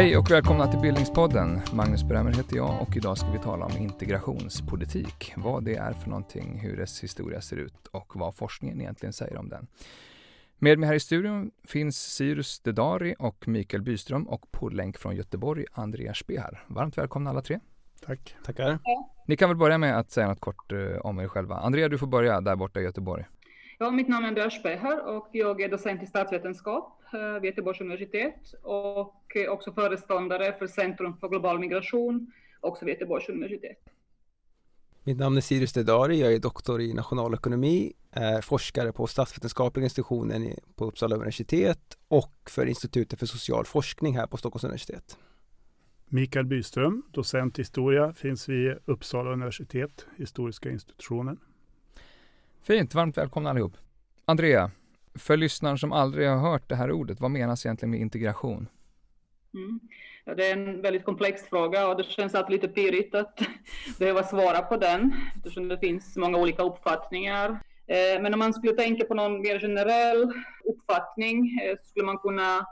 Hej och välkomna till Bildningspodden. Magnus Brämmer heter jag och idag ska vi tala om integrationspolitik. Vad det är för någonting, hur dess historia ser ut och vad forskningen egentligen säger om den. Med mig här i studion finns Cyrus Dedari och Mikael Byström och på länk från Göteborg Andreas Spehar. Varmt välkomna alla tre. Tack. Tackar. Ni kan väl börja med att säga något kort eh, om er själva. Andrea, du får börja där borta i Göteborg. Ja, mitt namn är Andreas Speher och jag är docent i statsvetenskap vid Göteborgs universitet och också föreståndare för Centrum för global migration, också vid Göteborgs universitet. Mitt namn är Sirius Dedari, jag är doktor i nationalekonomi, är forskare på statsvetenskapliga institutionen på Uppsala universitet och för Institutet för social forskning här på Stockholms universitet. Mikael Byström, docent i historia, finns vid Uppsala universitet, historiska institutionen. Fint, varmt välkomna allihop. Andrea, för lyssnaren som aldrig har hört det här ordet, vad menas egentligen med integration? Mm. Ja, det är en väldigt komplex fråga och det känns alltid lite pirrigt att behöva svara på den eftersom det finns många olika uppfattningar. Eh, men om man skulle tänka på någon mer generell uppfattning eh, skulle man kunna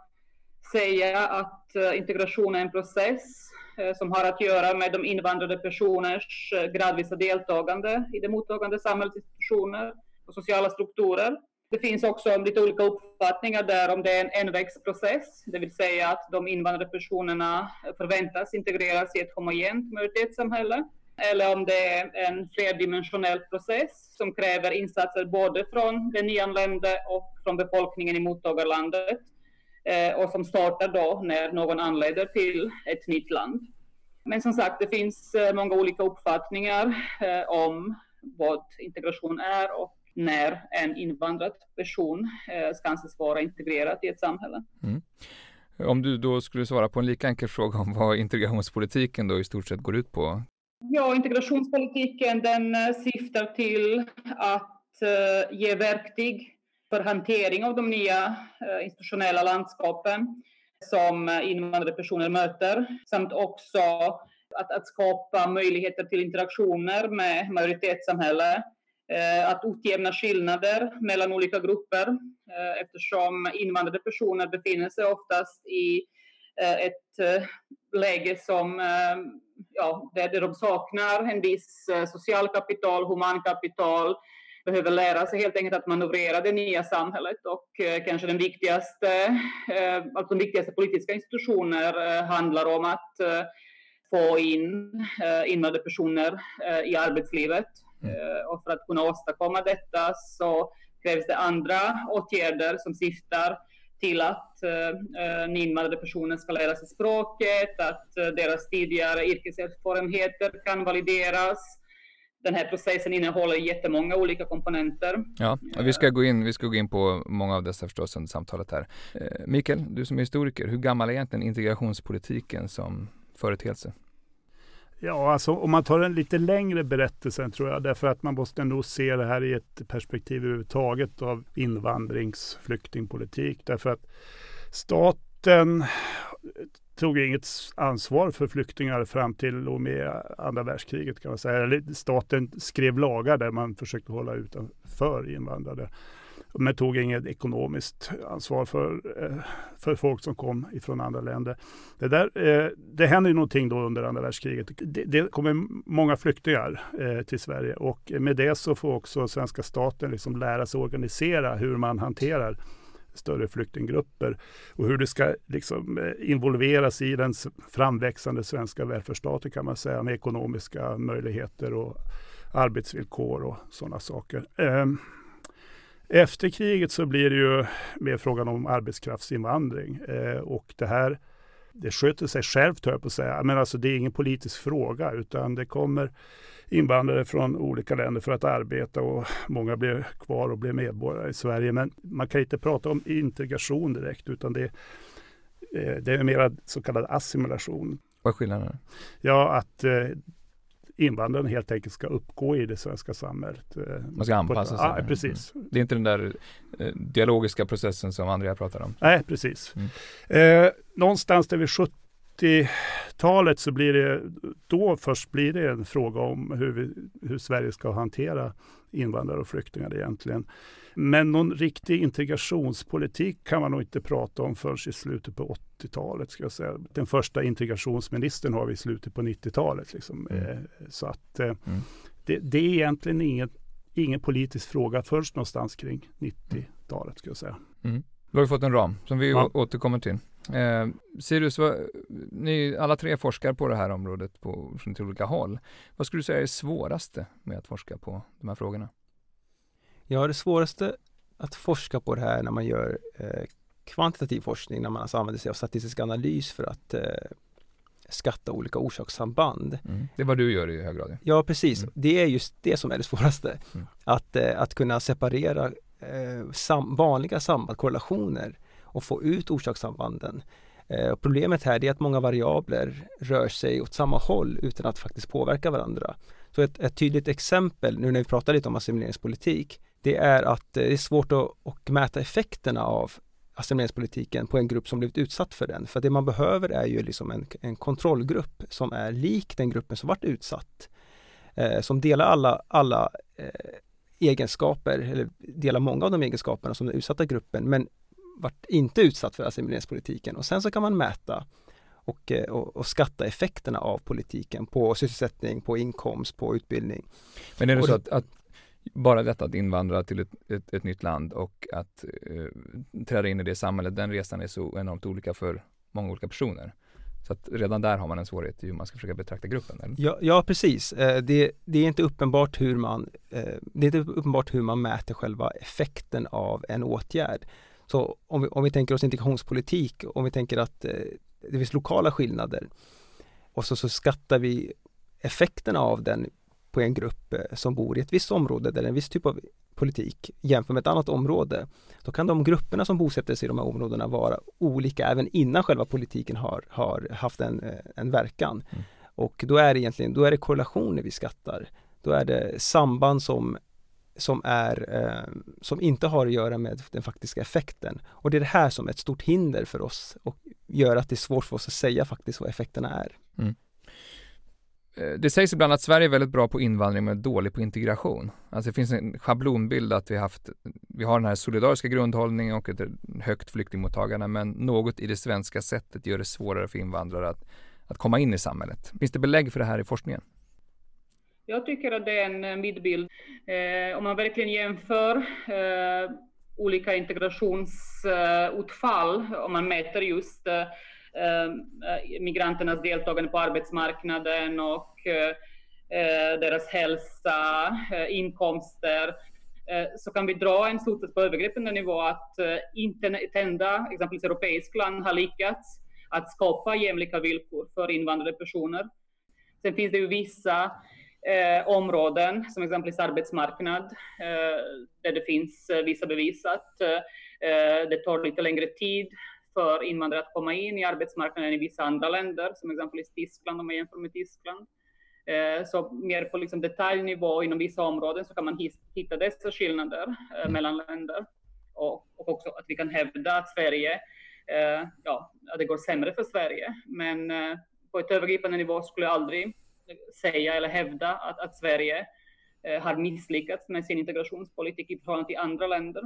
säga att eh, integration är en process eh, som har att göra med de invandrade personers eh, gradvisa deltagande i det mottagande samhällsinstitutioner och sociala strukturer. Det finns också lite olika uppfattningar där om det är en envägsprocess, det vill säga att de invandrade personerna förväntas integreras i ett homogent majoritetssamhälle, eller om det är en flerdimensionell process som kräver insatser både från den nyanlände och från befolkningen i mottagarlandet och som startar då när någon anländer till ett nytt land. Men som sagt, det finns eh, många olika uppfattningar eh, om vad integration är och när en invandrad person eh, ska anses vara integrerad i ett samhälle. Mm. Om du då skulle svara på en lika enkel fråga om vad integrationspolitiken då i stort sett går ut på? Ja, integrationspolitiken den eh, syftar till att ge verktyg för hantering av de nya eh, institutionella landskapen som eh, invandrade personer möter, samt också att, att skapa möjligheter till interaktioner med majoritetssamhället eh, att utjämna skillnader mellan olika grupper eftersom invandrade personer befinner sig oftast i ett läge som, ja, där de saknar en viss social kapital, humankapital, behöver lära sig helt enkelt att manövrera det nya samhället och kanske den viktigaste, alltså de viktigaste politiska institutioner handlar om att få in invandrade personer i arbetslivet Mm. Eh, och för att kunna åstadkomma detta så krävs det andra åtgärder som syftar till att uh, nyinvandrade personer ska lära sig språket, att deras tidigare yrkeserfarenheter kan valideras. Den här processen innehåller jättemånga olika komponenter. Ja, och vi ska gå in, vi ska gå in på många av dessa förstås under samtalet här. Uh, Mikael, du som är historiker, hur gammal är egentligen integrationspolitiken som företeelse? Ja, alltså om man tar en lite längre berättelse tror jag, därför att man måste nog se det här i ett perspektiv överhuvudtaget av invandrings flyktingpolitik. Därför att staten tog inget ansvar för flyktingar fram till och med andra världskriget kan man säga. Eller staten skrev lagar där man försökte hålla utanför invandrare men tog inget ekonomiskt ansvar för, eh, för folk som kom ifrån andra länder. Det, där, eh, det hände någonting då under andra världskriget. Det, det kommer många flyktingar eh, till Sverige och med det så får också svenska staten liksom lära sig organisera hur man hanterar större flyktinggrupper och hur det ska liksom eh, involveras i den framväxande svenska välfärdsstaten kan man säga med ekonomiska möjligheter och arbetsvillkor och sådana saker. Ehm, efter kriget så blir det ju mer frågan om arbetskraftsinvandring eh, och det här det sköter sig självt, hör jag på att säga. Men alltså, det är ingen politisk fråga, utan det kommer invandrare från olika länder för att arbeta och många blir kvar och blir medborgare i Sverige. Men man kan inte prata om integration direkt, utan det, eh, det är mer så kallad assimilation. Vad är skillnaden? Ja, att eh, invandrarna helt enkelt ska uppgå i det svenska samhället. Eh, Man ska anpassa sig. Ja, precis. Mm. Det är inte den där eh, dialogiska processen som Andrea pratar om. Nej, precis. Mm. Eh, någonstans där vid 90-talet så blir det, då först blir det en fråga om hur, vi, hur Sverige ska hantera invandrare och flyktingar egentligen. Men någon riktig integrationspolitik kan man nog inte prata om förrän i slutet på 80-talet. Ska jag säga. Den första integrationsministern har vi i slutet på 90-talet. Liksom. Mm. Eh, så att eh, mm. det, det, är egentligen ingen, ingen politisk fråga först någonstans kring 90-talet. Ska jag säga. Mm. Du har fått en ram som vi ja. återkommer till. Eh, Sirius, vad, ni alla tre forskar på det här området på, från till olika håll. Vad skulle du säga är det svåraste med att forska på de här frågorna? Ja, det svåraste att forska på det här när man gör eh, kvantitativ forskning, när man alltså använder sig av statistisk analys för att eh, skatta olika orsakssamband. Mm. Det är vad du gör i hög grad. Ja, precis. Mm. Det är just det som är det svåraste. Mm. Att, eh, att kunna separera eh, sam vanliga samband, korrelationer och få ut orsakssambanden. Eh, problemet här är att många variabler rör sig åt samma håll utan att faktiskt påverka varandra. Så ett, ett tydligt exempel, nu när vi pratar lite om assimileringspolitik, det är att eh, det är svårt att, att mäta effekterna av assimileringspolitiken på en grupp som blivit utsatt för den. För det man behöver är ju liksom en, en kontrollgrupp som är lik den gruppen som varit utsatt. Eh, som delar alla, alla eh, egenskaper, eller delar många av de egenskaperna som den utsatta gruppen, men varit inte utsatt för assimileringspolitiken. Och sen så kan man mäta och, eh, och, och, skatta effekterna av politiken på sysselsättning, på inkomst, på utbildning. Men är det så att, att bara detta att invandra till ett, ett, ett nytt land och att eh, träda in i det samhället, den resan är så enormt olika för många olika personer. Så att redan där har man en svårighet i hur man ska försöka betrakta gruppen. Eller? Ja, ja, precis. Eh, det, det, är inte uppenbart hur man eh, Det är inte uppenbart hur man mäter själva effekten av en åtgärd. Så om vi, om vi tänker oss integrationspolitik, om vi tänker att eh, det finns lokala skillnader och så, så skattar vi effekterna av den på en grupp som bor i ett visst område där en viss typ av politik jämför med ett annat område, då kan de grupperna som bosätter sig i de här områdena vara olika även innan själva politiken har, har haft en, eh, en verkan. Mm. Och då är det egentligen, då är det korrelationer vi skattar. Då är det samband som som, är, eh, som inte har att göra med den faktiska effekten. Och det är det här som är ett stort hinder för oss och gör att det är svårt för oss att säga faktiskt vad effekterna är. Mm. Eh, det sägs ibland att Sverige är väldigt bra på invandring men dålig på integration. Alltså det finns en schablonbild att vi haft, vi har den här solidariska grundhållningen och ett högt flyktingmottagande men något i det svenska sättet gör det svårare för invandrare att, att komma in i samhället. Finns det belägg för det här i forskningen? Jag tycker att det är en eh, midbild. Eh, om man verkligen jämför eh, olika integrationsutfall, eh, om man mäter just eh, Eh, eh, migranternas deltagande på arbetsmarknaden och eh, deras hälsa, inkomster, så kan vi dra en slutsats på övergripande nivå att inte ett enda, exempelvis europeiskt land, har lyckats att skapa jämlika villkor för invandrade personer. Sen finns det ju vissa eh, områden, som exempelvis arbetsmarknad, eh, där det finns vissa bevis att eh, det tar lite längre tid för invandrare att komma in i arbetsmarknaden i vissa andra länder, som exempelvis Tyskland om man jämför med Tyskland. Eh, så mer på liksom detaljnivå inom vissa områden så kan man hitta dessa skillnader eh, mm. mellan länder. Och, och, också att vi kan hävda att Sverige, ja, att det går sämre för Sverige. Men på ett övergripande nivå skulle jag aldrig säga eller hävda att, att Sverige eh, har misslyckats med sin integrationspolitik i förhållande till andra länder.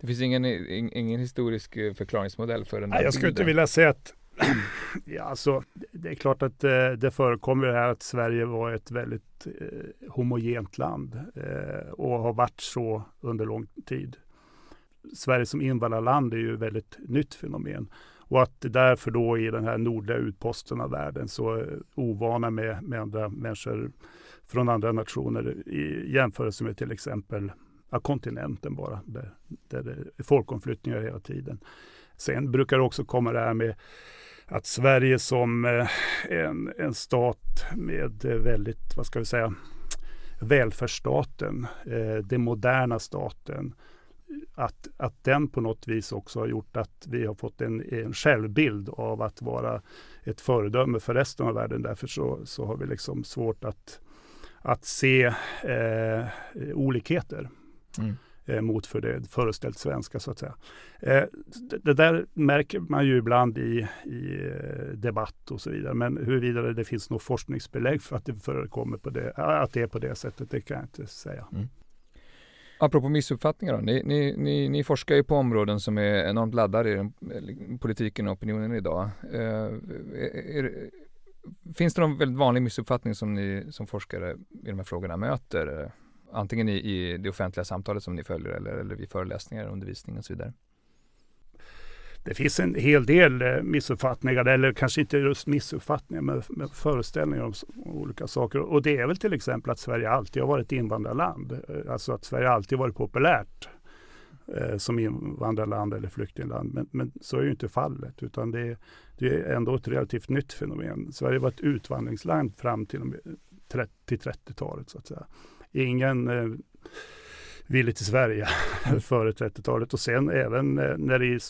Det finns ingen, ingen historisk eh, förklaringsmodell för den här Jag skulle inte vilja säga att ja, alltså, det är klart att eh, det förekommer här att Sverige var ett väldigt eh, homogent land eh, och har varit så under lång tid. Sverige som invandrarland är ju ett väldigt nytt fenomen. Och att därför då i den här nordliga utposten av världen så ovana med, med andra människor från andra nationer i jämförelse med till exempel ja, kontinenten bara, där, där det är folkomflyttningar hela tiden. Sen brukar det också komma det här med att Sverige som eh, en, en stat med eh, väldigt, vad ska vi säga, välfärdsstaten, eh, den moderna staten, att, att den på något vis också har gjort att vi har fått en, en självbild av att vara ett föredöme för resten av världen. Därför så, så har vi liksom svårt att, att se eh, olikheter. Mm. eh, mot för det föreställt svenska så att säga. Eh, det, där märker man ju ibland i, i eh, debatt och så vidare. Men huruvida det finns något forskningsbelägg för att det förekommer på det, att det är på det sättet, det kan jag inte säga. Mm. Apropå missuppfattningar då, ni, ni, ni, ni, forskar ju på områden som är enormt laddade i den, politiken och opinionen idag. Eh, är, finns det någon väldigt vanlig missuppfattning som ni som forskare i de här frågorna möter? Antingen i, i det offentliga samtalet som ni följer eller, eller vid föreläsningar, undervisning och så vidare? det finns en hel del eh, missuppfattningar, eller kanske inte just missuppfattningar, men, men föreställningar om olika saker. Och det är väl till exempel att Sverige alltid har varit invandrarland. Eh, alltså att Sverige alltid varit populärt eh, som invandrarland eller flyktingland. Men, men, så är ju inte fallet, utan det, det är ändå ett relativt nytt fenomen. Sverige var ett utvandringsland fram till 30-talet så att säga. Ingen eh, ville till Sverige före 30-talet och sen även eh, när det i,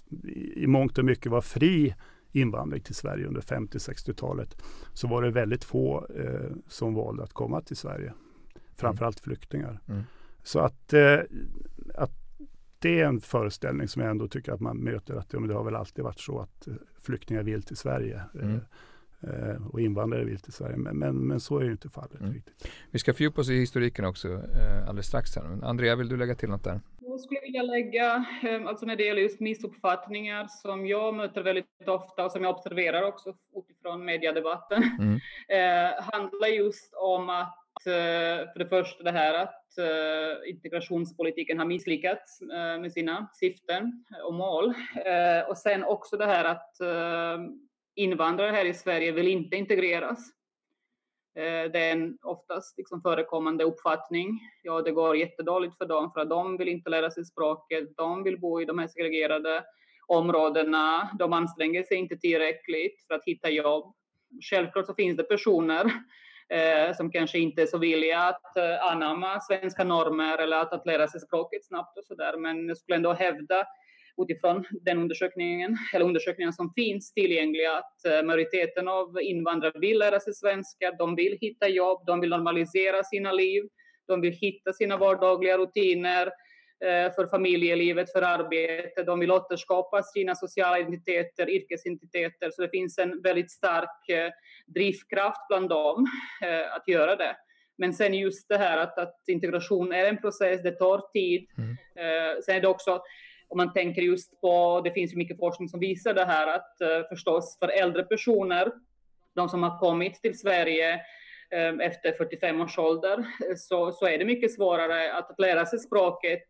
i mångt och mycket var fri invandring till Sverige under 50-60-talet så var det väldigt få eh, som valde att komma till Sverige. Framförallt mm. flyktingar. Mm. Så att, eh, att det är en föreställning som jag ändå tycker att man möter att det har väl alltid varit så att eh, flyktingar vill till Sverige. Mm. Eh, och invandrare vill till Sverige. Men, men, men, så är ju inte fallet mm. riktigt. Vi ska fördjupa oss i historiken också eh, alldeles strax. Här. Andrea, vill du lägga till något där? Jag skulle vilja lägga, eh, alltså när det gäller just missuppfattningar som jag möter väldigt ofta och som jag observerar också utifrån mediedebatten, mm. eh, handlar just om att Eh, för det första det här att eh, integrationspolitiken har misslyckats eh, med sina syften och mål. Och sen också det här att invandrare här i Sverige vill inte integreras. Det är en oftast liksom förekommande uppfattning. Ja, det går jättedåligt för dem för att de vill inte lära sig språket. De vill bo i de här segregerade områdena. De anstränger sig inte tillräckligt för att hitta jobb. Självklart så finns det personer eh, som kanske inte är så villiga att eh, anamma svenska normer eller att, att lära sig språket snabbt och så där. Men jag skulle ändå hävda utifrån den undersökningen, eller undersökningarna som finns tillgängliga, att eh, majoriteten av invandrare vill lära sig svenska, de vill hitta jobb, de vill normalisera sina liv, de vill hitta sina vardagliga rutiner för familjelivet, för arbete, de vill återskapa sina sociala identiteter, yrkesidentiteter, så det finns en väldigt stark eh, drivkraft bland dem att göra det. Men sen just det här att, att integration är en process, det tar tid. Mm. Sen är det också om man tänker just på, det finns ju mycket forskning som visar det här att förstås för äldre personer, de som har kommit till Sverige Ehm, efter 45 års ålder, eh, så, så är det mycket svårare att, att lära sig språket.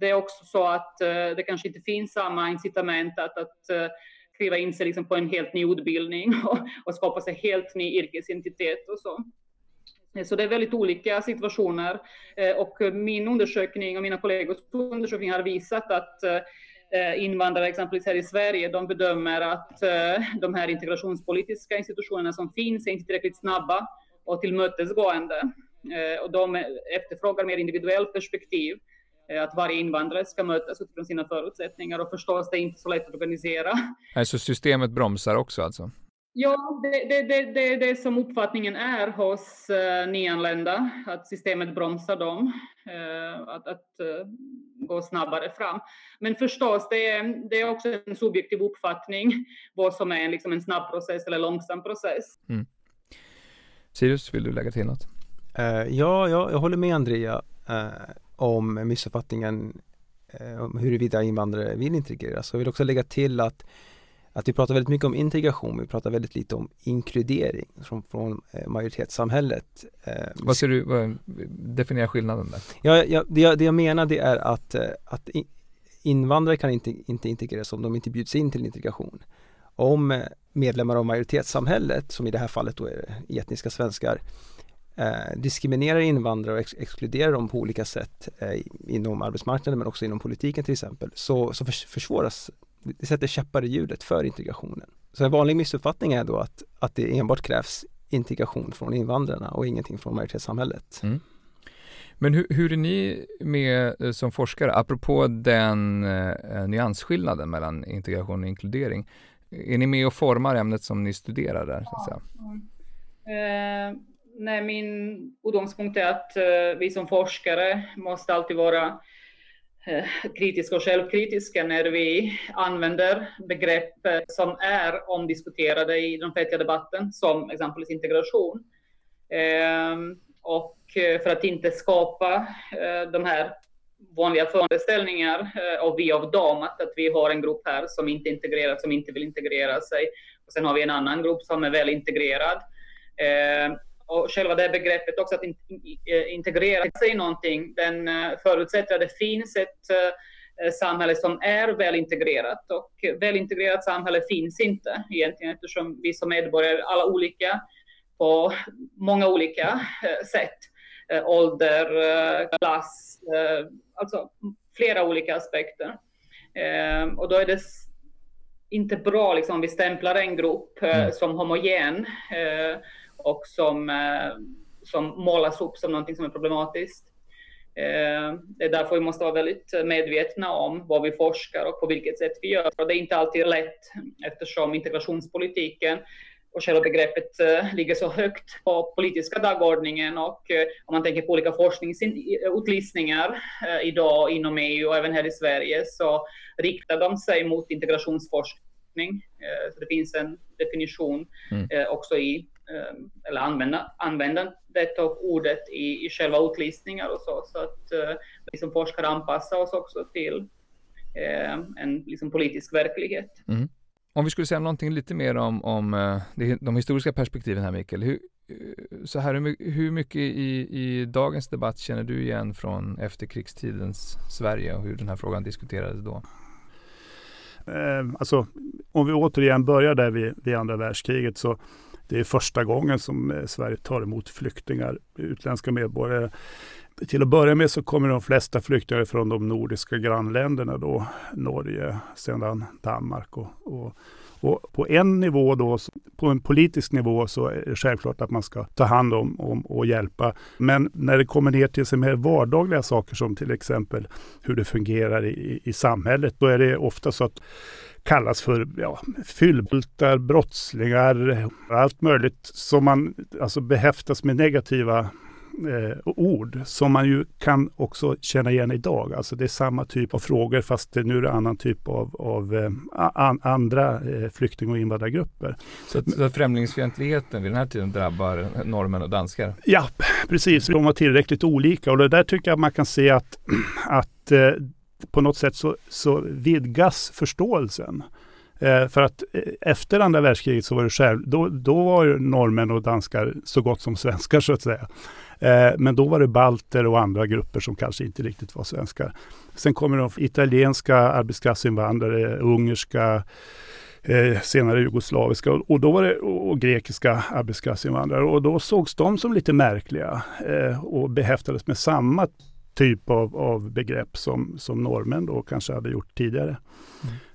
Det är också så att eh, det kanske inte finns samma incitament att, att eh, skriva in sig liksom på en helt ny utbildning och, och skapa sig helt ny yrkesidentitet och så. Så det är väldigt olika situationer och min undersökning och mina kollegors undersökning har visat att invandrare exempelvis här i Sverige, de bedömer att de här integrationspolitiska institutionerna som finns är inte tillräckligt snabba och tillmötesgående. Och de efterfrågar mer individuellt perspektiv, att varje invandrare ska mötas utifrån sina förutsättningar och förstås det är inte så lätt att organisera. Alltså systemet bromsar också alltså? Ja, det är det, det, det, som uppfattningen är hos uh, nyanlända, att systemet bromsar dem uh, att, att uh, gå snabbare fram. Men förstås, det är, det är också en subjektiv uppfattning vad som är liksom en snabb process eller långsam process. Mm. Sirius, vill du lägga till något? ja, ja, jag håller med Andrea om missuppfattningen om huruvida invandrare vill integreras. Jag vill också lägga till att att vi pratar väldigt mycket om integration, vi pratar väldigt lite om inkludering från, från eh, majoritetssamhället. Eh, vad ser du, vad, definiera skillnaden där? Ja, ja det, jag, det jag menar det är att, eh, att invandrare kan inte, inte integreras om de inte bjuds in till integration. Om medlemmar av majoritetssamhället, som i det här fallet då är etniska svenskar, eh, diskriminerar invandrare och ex exkluderar dem på olika sätt eh, inom arbetsmarknaden men också inom politiken till exempel, så, så försvåras det sätter käppar i hjulet för integrationen. Så en vanlig missuppfattning är då att, att det enbart krävs integration från invandrarna och ingenting från majoritetssamhället. Mm. Men hur, hur, är ni med eh, som forskare, apropå den eh, eh, nyansskillnaden mellan integration och inkludering, är ni med och formar ämnet som ni studerar där? Så att säga? Eh, nej, min utgångspunkt är att eh, vi som forskare måste alltid vara eh, kritiska och självkritiska när vi använder begrepp som är omdiskuterade i den offentliga debatten, som exempelvis integration. Eh, och eh, för att inte skapa de här vanliga föreställningar och vi av dem, att, att vi har en grupp här som inte integrerat, som inte vill integrera sig. Och sen har vi en annan grupp som är väl integrerad. Eh, och själva det begreppet också att in, eh, integrera sig i någonting, den eh, förutsätter att det finns ett eh, samhälle som är väl integrerat och väl integrerat samhälle finns inte egentligen eftersom vi som medborgare är alla olika på många olika sätt. Ålder, klass, alltså flera olika aspekter. Och då är det inte bra liksom, om vi stämplar en grupp mm. som homogen och som, eh, som målas upp som någonting som är problematiskt. Eh, det är därför vi måste vara väldigt medvetna om vad vi forskar och på vilket sätt vi gör. Och det är inte alltid lätt eftersom integrationspolitiken och själva begreppet uh, ligger så högt på politiska dagordningen och uh, om man tänker på olika forskningsutlysningar uh, idag inom EU och även här i Sverige så riktar de sig mot integrationsforskning. så det finns en definition mm. också i Eh, eller använda, användandet av ordet i, i själva utlistningar och så, så att eh, vi som forskare anpassar oss också till eh, en liksom, politisk verklighet. Mm. Om vi skulle säga någonting lite mer om, om eh, de historiska perspektiven här Mikael. Hur, eh, så här, hur mycket i, i dagens debatt känner du igen från efterkrigstidens Sverige och hur den här frågan diskuterades då? Eh, alltså, om vi återigen börjar där vid, vid andra världskriget så det är första gången som Sverige tar emot flyktingar, utländska medborgare. Till att börja med så kommer de flesta flyktingar från de nordiska grannländerna då, Norge, sedan Danmark och, och och på en nivå då, på en politisk nivå så är det självklart att man ska ta hand om, om och hjälpa. Men när det kommer ner till så mer vardagliga saker som till exempel hur det fungerar i, i samhället, då är det ofta så att kallas för ja, fyllbultar, brottslingar, allt möjligt som man alltså behäftas med negativa eh, ord som man ju kan också känna igen idag. Alltså det är samma typ av frågor fast nu är det annan typ av, av eh, an, andra eh, flykting och invandrargrupper. Så, att, så främlingsfientligheten vid den här tiden drabbar norrmän och danskar? Ja, precis. De var tillräckligt olika och det där tycker jag man kan se att, att eh, på något sätt så, så vidgas förståelsen. Eh, för att eh, efter andra världskriget så var det själv, då, då var norrmän och danskar så gott som svenskar så att säga. Eh, men då var det balter och andra grupper som kanske inte riktigt var svenskar. Sen kommer de italienska arbetskraftsinvandrare, ungerska, eh, senare jugoslaviska och, och, då var det, och grekiska arbetskraftsinvandrare. Och då sågs de som lite märkliga eh, och behäftades med samma typ av, av begrepp som, som norrmän då kanske hade gjort tidigare.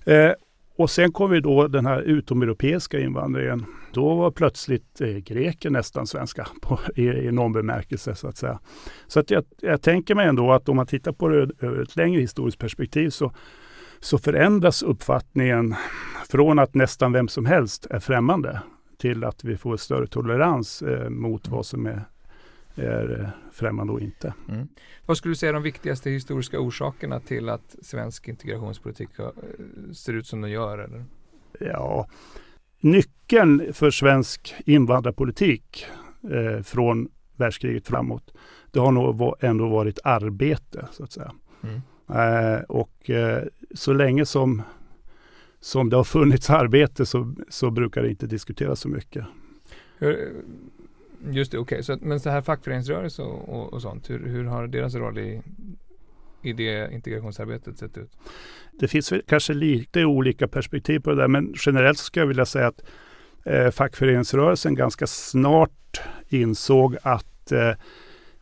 Mm. Eh, och sen kom vi då den här utomeuropeiska invandringen. Då var plötsligt eh, greker nästan svenska på, i, i någon bemärkelse så att säga. Så att jag, jag tänker mig ändå att om man tittar på det över ett längre historiskt perspektiv så, så förändras uppfattningen från att nästan vem som helst är främmande till att vi får större tolerans eh, mot vad som är är eh, främmande och inte. Mm. Vad skulle du säga är de viktigaste historiska orsakerna till att svensk integrationspolitik eh, ser ut som den gör? Eller? Ja, nyckeln för svensk invandrarpolitik eh, från världskriget framåt, det har nog ändå varit arbete så att säga. Mm. Eh, och eh, så länge som, som det har funnits arbete så, så brukar det inte diskuteras så mycket. Hur, Just det, okej. Okay. men så här fackföreningsrörelse och, och, och sånt, hur, hur, har deras roll i, i det integrationsarbetet sett ut? Det finns kanske lite olika perspektiv på det där, men generellt skulle jag vilja säga att eh, fackföreningsrörelsen ganska snart insåg att eh,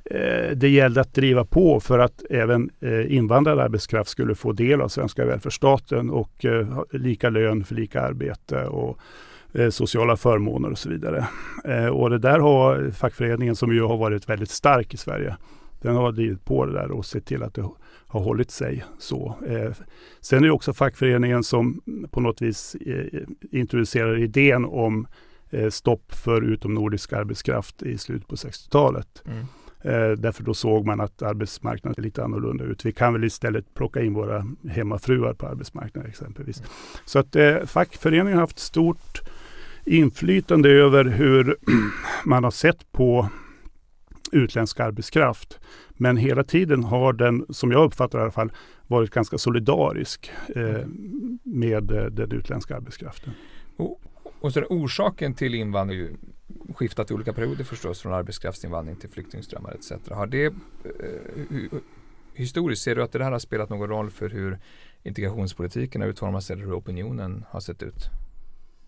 eh, det gällde att driva på för att även eh, invandrad arbetskraft skulle få del av svenska välfärdsstaten och eh, lika lön för lika arbete och Eh, sociala förmåner och så vidare. Eh, och det där har fackföreningen, som ju har varit väldigt stark i Sverige, den har drivit på det där och sett till att det har hållit sig så. Eh, sen är det också fackföreningen som på något vis introducerar idén om stopp för utomnordisk arbetskraft i slutet på 60-talet. Mm. Eh, därför då såg man att arbetsmarknaden är lite annorlunda ut. Vi kan väl istället plocka in våra hemmafruar på arbetsmarknaden exempelvis. Så att eh, fackföreningen har haft stort inflytande över hur man har sett på utländsk arbetskraft. Men hela tiden har den, som jag uppfattar i alla fall, varit ganska solidarisk eh, med eh, den utländska arbetskraften. Och, och så orsaken till invandring skiftat i olika perioder förstås från arbetskraftsinvandring till flyktingströmmar etc. Har det eh, historiskt, ser du att det här har spelat någon roll för hur integrationspolitiken har utformats eller hur opinionen har sett ut?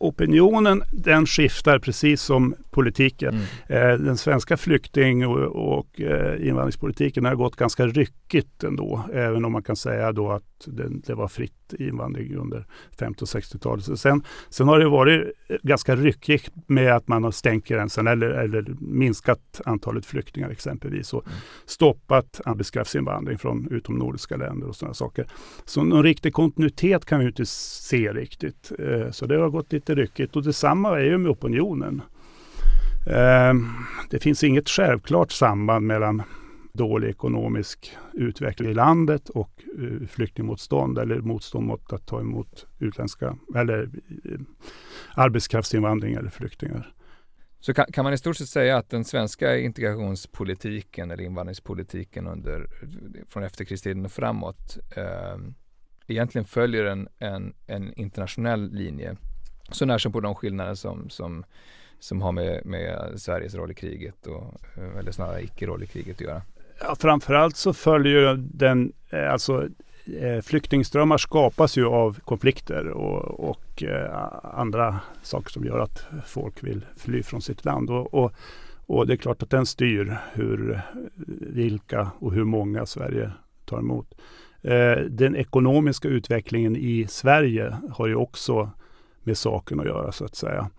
Opinionen den skiftar precis som politiken. Mm. Eh, den svenska flykting och, och eh, invandringspolitiken har gått ganska ryckigt ändå. Även om man kan säga då att det, det var fritt invandring under 50 och 60-talet. Sen, sen har det varit ganska ryckigt med att man har stängt gränsen eller, eller minskat antalet flyktingar exempelvis och mm. stoppat arbetskraftsinvandring från utomnordiska länder och sådana saker. Så någon riktig kontinuitet kan vi inte se riktigt. Eh, så det har gått lite ryckigt och detsamma är ju med opinionen. Ehm, det finns inget självklart samband mellan dålig ekonomisk utveckling i landet och eh, flyktingmotstånd eller motstånd mot att ta emot utländska eller eh, arbetskraftsinvandring eller flyktingar. Så kan, kan, man i stort sett säga att den svenska integrationspolitiken eller invandringspolitiken under, från efterkrigstiden och framåt eh, egentligen följer en, en, en, internationell linje. Så när som på de skillnader som, som, som har med, med Sveriges roll i kriget och, eh, eller snarare icke-roll i kriget att göra. Ja, framförallt så följer den, eh, alltså eh, flyktingströmmar skapas ju av konflikter och, och andra saker som gör att folk vill fly från sitt land. Och, och, och, det är klart att den styr hur, vilka och hur många Sverige tar emot. den ekonomiska utvecklingen i Sverige har ju också med saken att göra så att säga.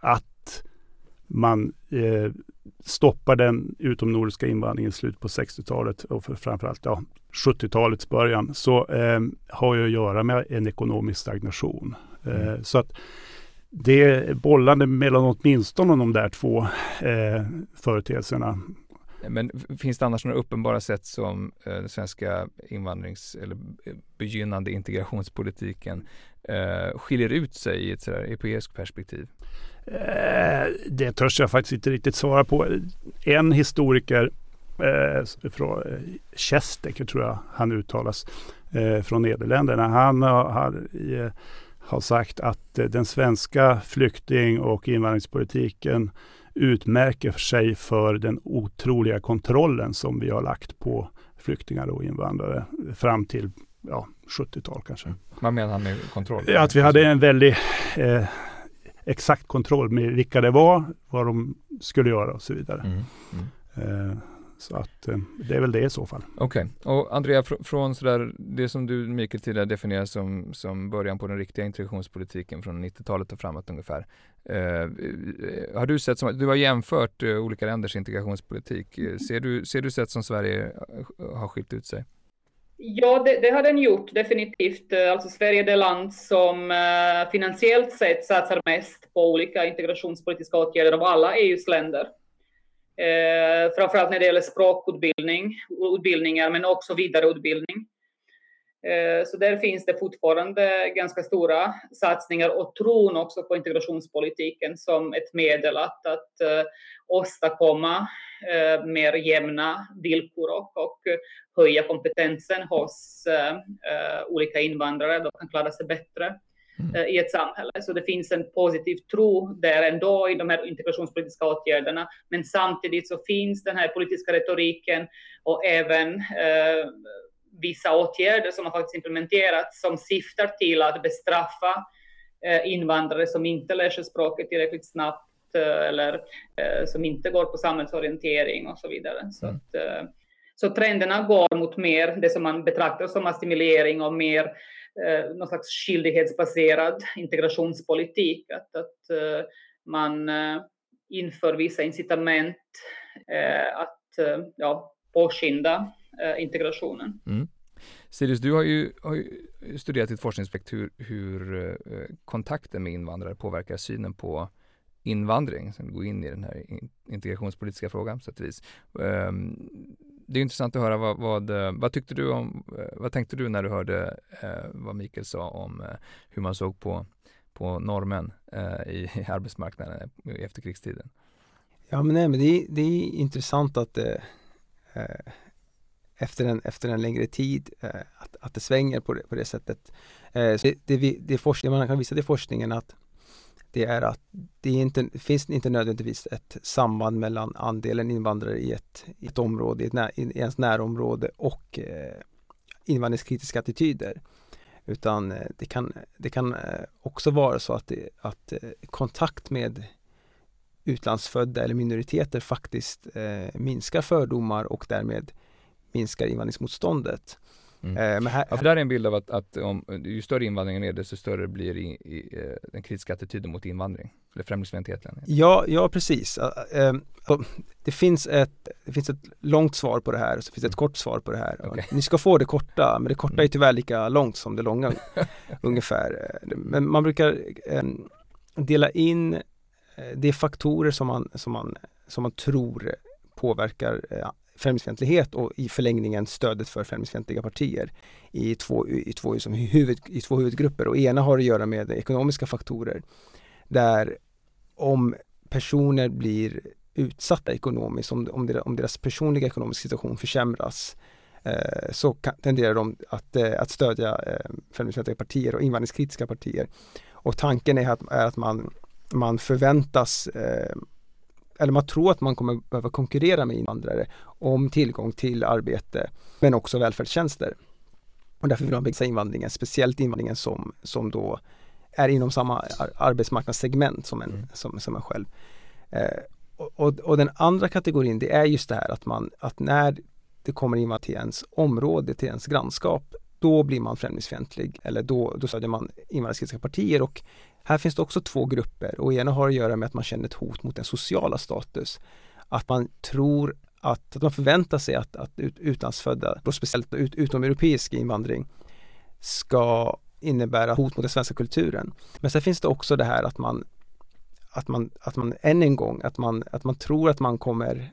att man stoppar den utomnordiska invandringen i slutet på 60-talet och för framförallt ja, 70-talets början så eh, har ju att göra med en ekonomisk stagnation. Eh, mm. Så att det är bollande mellan åtminstone de där två eh, företeelserna. Men finns det annars några uppenbara sätt som eh, den svenska invandrings eller begynnande integrationspolitiken eh, skiljer ut sig i ett sådär europeiskt perspektiv? Eh, det törs jag faktiskt inte riktigt svara på. En historiker eh, från eh, tror jag han uttalas eh, från Nederländerna. Han har, har, eh, har sagt att eh, den svenska flykting och invandringspolitiken utmärker sig för den otroliga kontrollen som vi har lagt på flyktingar och invandrare fram till ja, 70-tal kanske. Vad menar han med kontroll? Att vi hade en väldig eh, exakt kontroll med vilka det var, vad de skulle göra och så vidare. Mm. Mm. Eh, så att eh, det är väl det i så fall. Okej, okay. och Andrea fr från sådär, det som du Mikael tidigare definierar som, som början på den riktiga integrationspolitiken från 90-talet och framåt ungefär. Eh, har du sett som, du har jämfört eh, olika länders integrationspolitik. Ser du, ser du sätt som Sverige har skilt ut sig? Ja, det, det, har den gjort definitivt. Eh, alltså Sverige är det land som uh, finansiellt sett satsar mest på olika integrationspolitiska åtgärder av alla EUs länder. Uh, framförallt när det gäller språkutbildning, utbildningar, men också vidareutbildning. Uh, så där finns det fortfarande ganska stora satsningar och tron också på integrationspolitiken som ett medel att, att åstadkomma eh, mer jämna villkor och, och höja kompetensen hos eh, eh, olika invandrare. De kan klara sig bättre mm. Eh, i ett samhälle. Så det finns en positiv tro där ändå i de här integrationspolitiska åtgärderna. Men samtidigt så finns den här politiska retoriken och även eh, vissa åtgärder som har faktiskt implementerats som syftar till att bestraffa eh, invandrare som inte lär sig språket tillräckligt snabbt Eh, eller eh, som inte går på samhällsorientering och så vidare. Så, mm. att, så trenderna går mot mer det som man betraktar som assimilering och mer någon slags skyldighetsbaserad integrationspolitik. Att, att man inför vissa incitament att ja, påskynda integrationen. Mm. Sirius, du har ju, har ju studerat i ett forskningsprojekt hur, hur kontakten med invandrare påverkar synen på invandring, som går in i den här integrationspolitiska frågan på sätt och vis. Um, det är intressant att höra vad, vad, vad, tyckte du om, vad tänkte du när du hörde eh, vad Mikael sa om eh, hur man såg på, på normen eh, i, arbetsmarknaden i efterkrigstiden? Ja men nej men det, är, det är intressant att det, eh, efter, en, efter en längre tid eh, att, att det svänger på det, på det sättet. Eh, det, det, det forskning, man kan visa till forskningen att det är att det inte, finns inte nödvändigtvis ett samband mellan andelen invandrare i ett, i ett område, i, ett när, i ens närområde och eh, invandringskritiska attityder. Utan eh, det kan, det kan eh, också vara så att, det, att eh, kontakt med utlandsfödda eller minoriteter faktiskt eh, minskar fördomar och därmed minskar invandringsmotståndet. Mm. Eh, här, ja, för där är en bild av att, att om, ju större invandringen är desto större blir i, i, eh, den kritiska attityden mot invandring, eller främlingsfientligheten. Ja, ja precis. Eh, det, finns ett, det finns ett långt svar på det här och så finns det ett mm. kort svar på det här. Okay. Ni ska få det korta, men det korta är mm. tyvärr lika långt som det långa ungefär. Men man brukar dela in de faktorer som man, som man, som man tror påverkar främlingsfientlighet och i förlängningen stödet för främlingsfientliga partier i två, i två, liksom huvud, i två huvudgrupper och ena har att göra med ekonomiska faktorer där om personer blir utsatta ekonomiskt, om, om, deras, om deras personliga ekonomiska situation försämras eh, så kan, tenderar de att, eh, att stödja eh, främlingsfientliga partier och invandringskritiska partier. Och tanken är att, är att man, man förväntas eh, eller man tror att man kommer behöva konkurrera med invandrare om tillgång till arbete men också välfärdstjänster. Och därför vill man begränsa invandringen, speciellt invandringen som, som då är inom samma arbetsmarknadssegment som en, mm. som, som en själv. Eh, och, och, den andra kategorin det är just det här att man, att när det kommer invandrare till ens område, till ens grannskap, då blir man främlingsfientlig eller då, då stödjer man invandrarkritiska partier och här finns det också två grupper och ena har att göra med att man känner ett hot mot den sociala status. Att man tror att, att man förväntar sig att, att ut, utlandsfödda, och speciellt ut, utomeuropeisk invandring, ska innebära hot mot den svenska kulturen. Men sen finns det också det här att man att man, att man än en gång, att man, att man tror att man kommer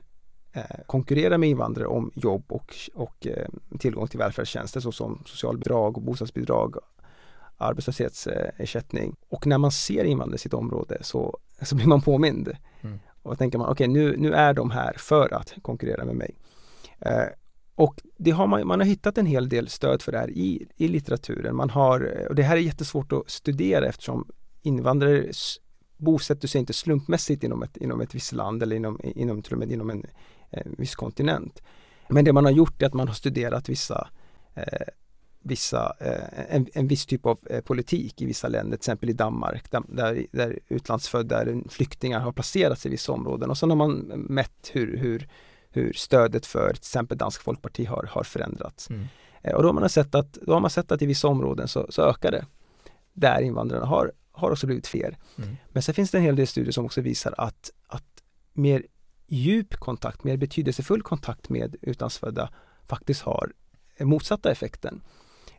eh, konkurrera med invandrare om jobb och, och eh, tillgång till välfärdstjänster såsom socialbidrag och bostadsbidrag arbetslöshetsersättning. Och när man ser invandrare i sitt område så, så blir man påmind. Mm. Och tänker man, okej okay, nu, nu är de här för att konkurrera med mig. Eh, och det har man, man har hittat en hel del stöd för det här i, i litteraturen. Man har, och det här är jättesvårt att studera eftersom invandrare bosätter sig inte slumpmässigt inom ett, inom ett visst land eller inom, inom, till och med inom en eh, viss kontinent. Men det man har gjort är att man har studerat vissa eh, vissa, eh, en, en viss typ av eh, politik i vissa länder, till exempel i Danmark där, där utlandsfödda flyktingar har placerats i vissa områden och sen har man mätt hur, hur, hur stödet för till exempel Dansk Folkparti har, har förändrats. Mm. Eh, och då har man sett att, då har man sett att i vissa områden så, så ökar det. Där invandrarna har, har också blivit fler. Mm. Men sen finns det en hel del studier som också visar att, att mer djup kontakt, mer betydelsefull kontakt med utlandsfödda faktiskt har motsatta effekten.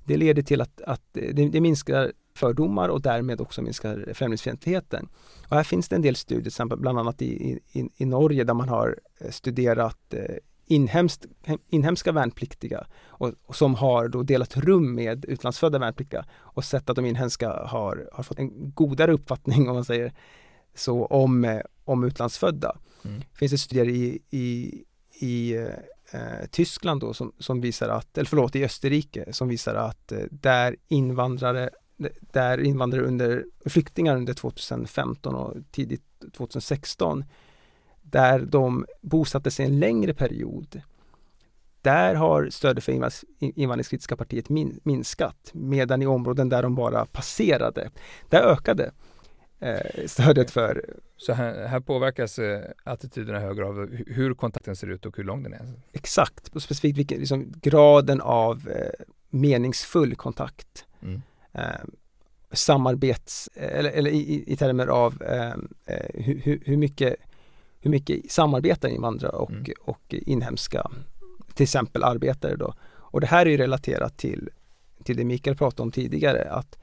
Det leder till att, att det, det minskar fördomar och därmed också minskar främlingsfientligheten. Och här finns det en del studier, bland annat i, i, i Norge där man har eh, studerat eh, inhemskt, inhemska värnpliktiga och, och, som har då delat rum med utlandsfödda värnpliktiga och sett att de inhemska har, har fått en godare uppfattning om man säger så om, eh, om utlandsfödda. Mm. Finns det studier i, i, i eh, Tyskland då som, som visar att, eller förlåt i Österrike som visar att eh, där invandrare där invandrare under flyktingar under 2015 och tidigt 2016 där de bosatte sig en längre period där har stödet för invandringskritiska partiet min, minskat medan i områden där de bara passerade där ökade stödet för. Så här, här påverkas eh, attityderna högre av hur kontakten ser ut och hur lång den är? Exakt, och specifikt vilken, liksom, graden av eh, meningsfull kontakt. Mm. Eh, samarbets, eller, eller i, i termer av eh, eh, hur, hur, mycket, hur mycket samarbetar invandrare och, mm. och inhemska, till exempel arbetare då. Och det här är ju relaterat till, till det Mikael pratade om tidigare, att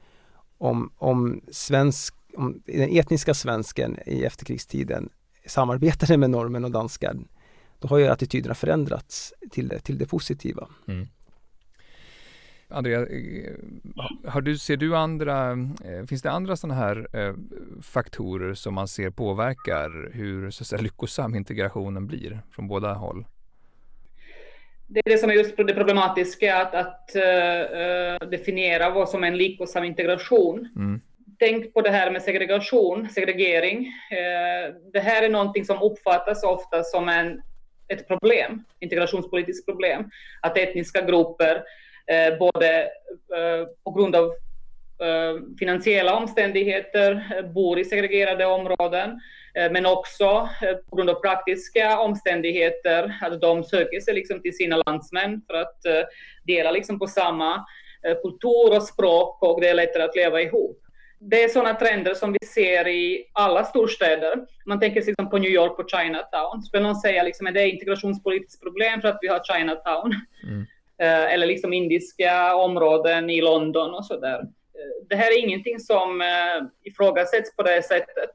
om, om svensk om den etniska svensken i efterkrigstiden samarbetade med normen och danskan, då har ju attityderna förändrats till det, till det positiva. Mm. Andrea, eh, har du, ser du andra, eh, finns det andra sådana här eh, faktorer som man ser påverkar hur så att säga, lyckosam integrationen blir från båda håll? Det är det som är just det problematiska, att, att uh, definiera vad som är en lyckosam integration. Mm. Tänk på det här med segregation, segregering. Eh, det här är någonting som uppfattas ofta som en, ett problem, integrationspolitiskt problem. Att etniska grupper eh, både eh, på grund av finansiella omständigheter bor i segregerade områden, men också på grund av praktiska omständigheter, att de söker sig liksom till sina landsmän för att dela liksom på samma kultur och språk och det är lättare att leva ihop. Det är sådana trender som vi ser i alla storstäder. Man tänker liksom på New York och Chinatown. Skulle någon säga liksom, att det är integrationspolitiskt problem för att vi har Chinatown? Mm. Eh, eller liksom indiska områden i London och så där. Eh, det här är ingenting som eh, ifrågasätts på det sättet,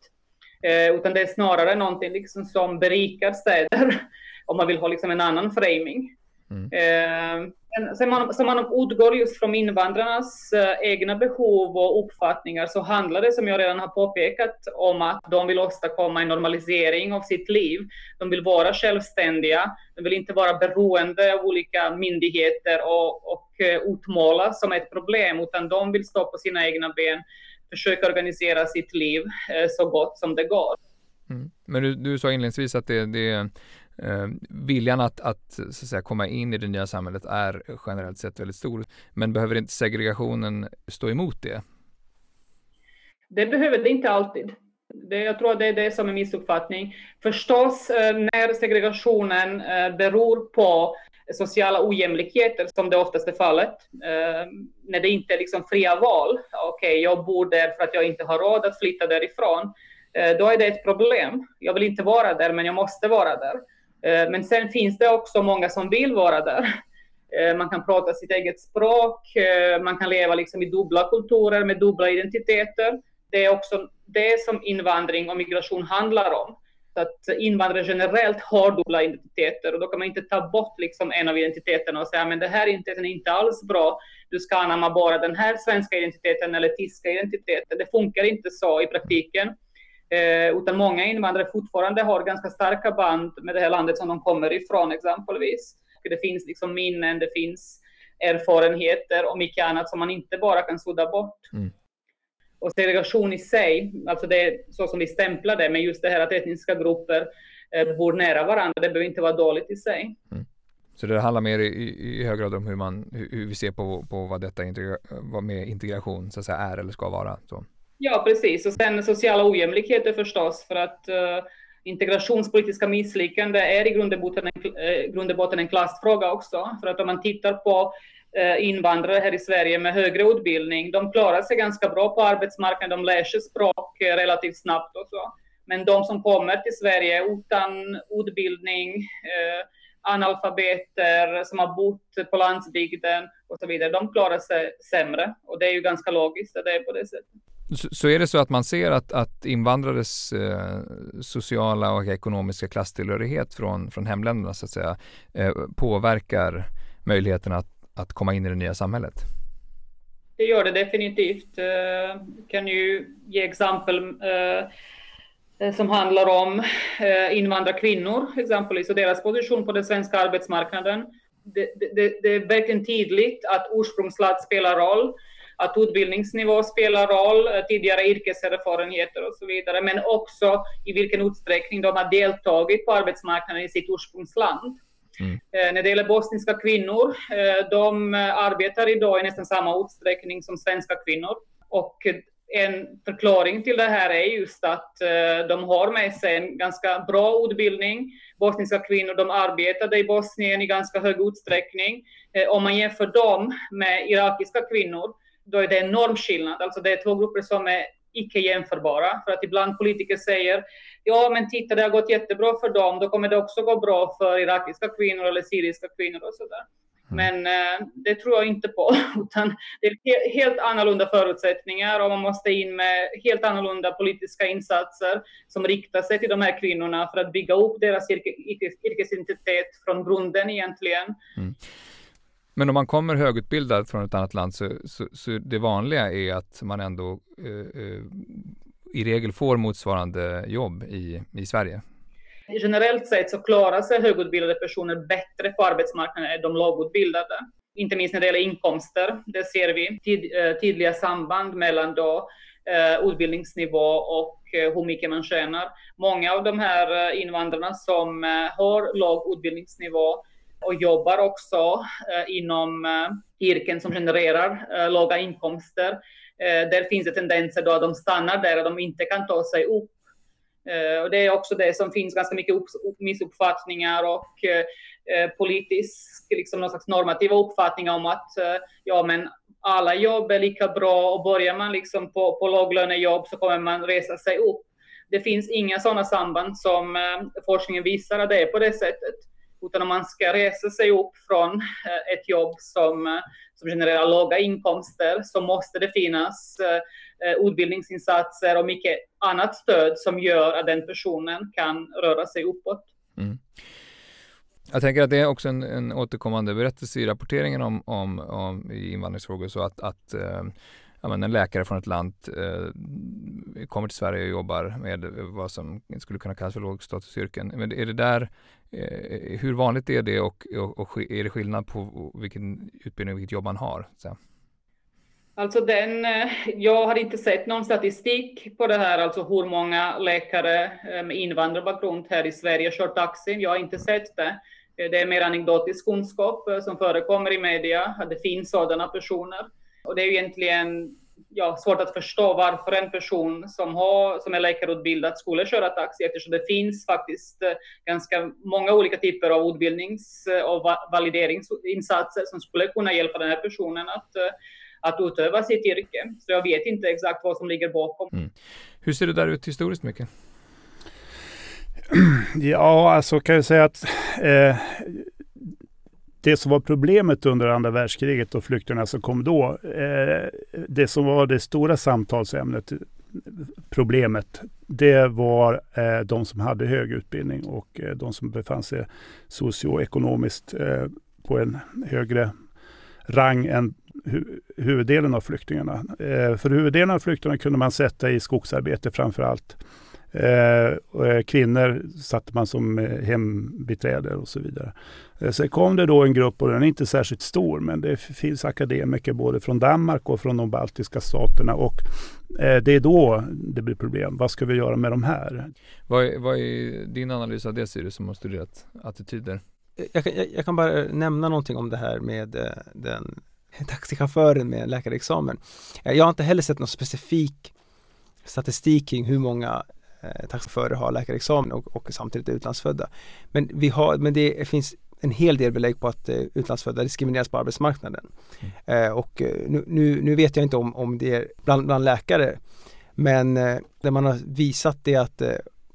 utan det är snarare någonting liksom som berikar städer, om man vill ha liksom en annan framing. Mm. Sen man, så man utgår just från invandrarnas eh, egna behov och uppfattningar så handlar det, som jag redan har påpekat, om att de vill åstadkomma en normalisering av sitt liv. De vill vara självständiga, de vill inte vara beroende av olika myndigheter och, och eh, utmålas som ett problem, utan de vill stå på sina egna ben, försöka organisera sitt liv eh, så gott som det går. Mm. Men du, du sa inledningsvis att det, det eh, viljan att, att, så att säga, komma in i det nya samhället är generellt sett väldigt stor. Men behöver inte segregationen stå emot det? Det behöver det inte alltid. Det, jag tror det är det som är missuppfattning. Förstås, eh, när segregationen eh, beror på sociala ojämlikheter, som det oftast är fallet, eh, när det inte är liksom fria val. Okej, okay, jag bor där för att jag inte har råd att flytta därifrån. Eh, då är det ett problem. Jag vill inte vara där, men jag måste vara där. Eh, men sen finns det också många som vill vara där. Eh, man kan prata sitt eget språk, eh, man kan leva liksom i dubbla kulturer med dubbla identiteter. Det är också det som invandring och migration handlar om. Så att invandrare generellt har dubbla identiteter och då kan man inte ta bort liksom en av identiteterna och säga men det här identiteten är inte alls bra. Du ska anamma bara den här svenska identiteten eller tyska identiteten. Det funkar inte så i praktiken. Eh, utan många invandrare fortfarande har ganska starka band med det här landet som de kommer ifrån exempelvis. Det finns liksom minnen, det finns erfarenheter och mycket annat som man inte bara kan sudda bort. Mm. Och segregation i sig, alltså det är så som vi stämplar det, men just det här att etniska grupper eh, bor nära varandra, det behöver inte vara dåligt i sig. Mm. Så det handlar mer i, i hög grad om hur, man, hur, vi ser på, på vad detta integra, vad med integration så att säga, är eller ska vara. Så. Ja, precis. Och sen sociala ojämlikheter förstås, för att uh, integrationspolitiska misslyckande är i grund och, botten en, uh, grund och botten en klassfråga också. För att om man tittar på uh, invandrare här i Sverige med högre utbildning, de klarar sig ganska bra på arbetsmarknaden, de lär sig språk relativt snabbt och så. Men de som kommer till Sverige utan utbildning, analfabeter som har bott på landsbygden och så vidare, de klarar sig sämre. Och det är ju ganska logiskt att det är på det sättet. Så, så är det så att man ser att, att invandrares eh, sociala och ekonomiska klasstillhörighet från, från hemländerna så att säga eh, påverkar möjligheten att, att komma in i det nya samhället? Det gör det definitivt. Eh, jag kan ju ge exempel eh, eh, som handlar om invandrarkvinnor exempelvis och deras position på den svenska arbetsmarknaden. Det, det, det är verkligen tydligt att ursprungsland spelar roll att utbildningsnivå spelar roll, eh, tidigare yrkeserfarenheter och så vidare, men också i vilken utsträckning de har deltagit på arbetsmarknaden i sitt ursprungsland. Mm. Eh, när det gäller bosniska kvinnor, eh, de arbetar idag i nästan samma utsträckning som svenska kvinnor. Och en förklaring till det här är just att de har med sig en ganska bra utbildning. Bosniska kvinnor de arbetade i Bosnien i ganska hög utsträckning. Om man jämför dem med irakiska kvinnor då är det en enorm skillnad. Alltså det är två grupper som är icke jämförbara. För att ibland politiker säger ja men titta det har gått jättebra för dem, då kommer det också gå bra för irakiska kvinnor eller syriska kvinnor och sådär. Men eh, det tror jag inte på, utan det är helt annorlunda förutsättningar och man måste in med helt annorlunda politiska insatser som riktar sig till de här kvinnorna för att bygga upp deras yrke, yrkesidentitet från grunden egentligen. Mm. Men om man kommer högutbildad från ett annat land så, så, så det vanliga är att man ändå eh, eh, i regel får motsvarande jobb i, i Sverige? Generellt sett så klarar sig högutbildade personer bättre på arbetsmarknaden än de lågutbildade. Inte minst när det gäller inkomster. Det ser vi tid, eh, tydliga samband mellan då, eh, utbildningsnivå och eh, hur mycket man tjänar. Många av de här eh, invandrarna som eh, har låg utbildningsnivå och jobbar också eh, inom eh, yrken som genererar eh, låga inkomster. Eh, där finns det tendenser då att de stannar där och de inte kan ta sig upp Eh, och det är också det som finns ganska mycket missuppfattningar och eh, politisk, liksom någon slags normativa uppfattningar om att eh, ja, men alla jobb är lika bra och börjar man liksom på, på låglönejobb så kommer man resa sig upp. Det finns inga sådana samband som forskningen visar att det är på det sättet. Utan om man ska resa sig upp från eh, ett jobb som, eh, som genererar låga inkomster så måste det finnas eh, utbildningsinsatser och mycket annat stöd som gör att den personen kan röra sig uppåt. Mm. Jag tänker att det är också en, en återkommande berättelse i rapporteringen om, om, om i invandringsfrågor så att, att ja, men en läkare från ett land eh, kommer till Sverige och jobbar med vad som skulle kunna kallas för lågstatusyrken. Men är det där, Eh, hur vanligt är det och, och, och, är det skillnad på vilken utbildning och vilket jobb man har? Så. Alltså den, eh, jag har inte sett någon statistik på det här, alltså hur många läkare eh, med invandrarbakgrund här i Sverige kör taxi. Jag har inte sett det. Det är mer anekdotisk kunskap som förekommer i media, att det finns sådana personer. Och det är ju egentligen ja, svårt att förstå varför en person som, har, som är läkarutbildad skulle köra taxi, eftersom det finns faktiskt ganska många olika typer av utbildnings och valideringsinsatser som skulle kunna hjälpa den här personen att att utöva sitt yrke. Så jag vet inte exakt vad som ligger bakom. Mm. Hur ser det där ut historiskt mycket? Ja, alltså kan jag säga att eh, det som var problemet under andra världskriget och flyktingarna som kom då, eh, det som var det stora samtalsämnet, problemet, det var eh, de som hade hög utbildning och eh, de som befann sig socioekonomiskt eh, på en högre rang än hu huvuddelen av flyktingarna. Eh, för huvuddelen av flyktingarna kunde man sätta i skogsarbete framför allt. Eh, och, eh, kvinnor satte man som eh, hembiträde och så vidare. Eh, sen kom det då en grupp, och den är inte särskilt stor, men det finns akademiker både från Danmark och från de baltiska staterna. Och eh, det är då det blir problem. Vad ska vi göra med de här? Vad är, vad är din analys av det Sirius som har studerat attityder? Jag kan, jag, jag kan, bara nämna någonting om det här med den taxichauffören med en läkarexamen. Jag har inte heller sett någon specifik statistik kring hur många taxichaufförer har läkarexamen och, och samtidigt är utlandsfödda. Men, vi har, men det finns en hel del belägg på att eh, utlandsfödda diskrimineras på arbetsmarknaden. Mm. Eh, och eh, nu, nu, nu, vet jag inte om, om det är bland, bland läkare men eh, det man har visat är att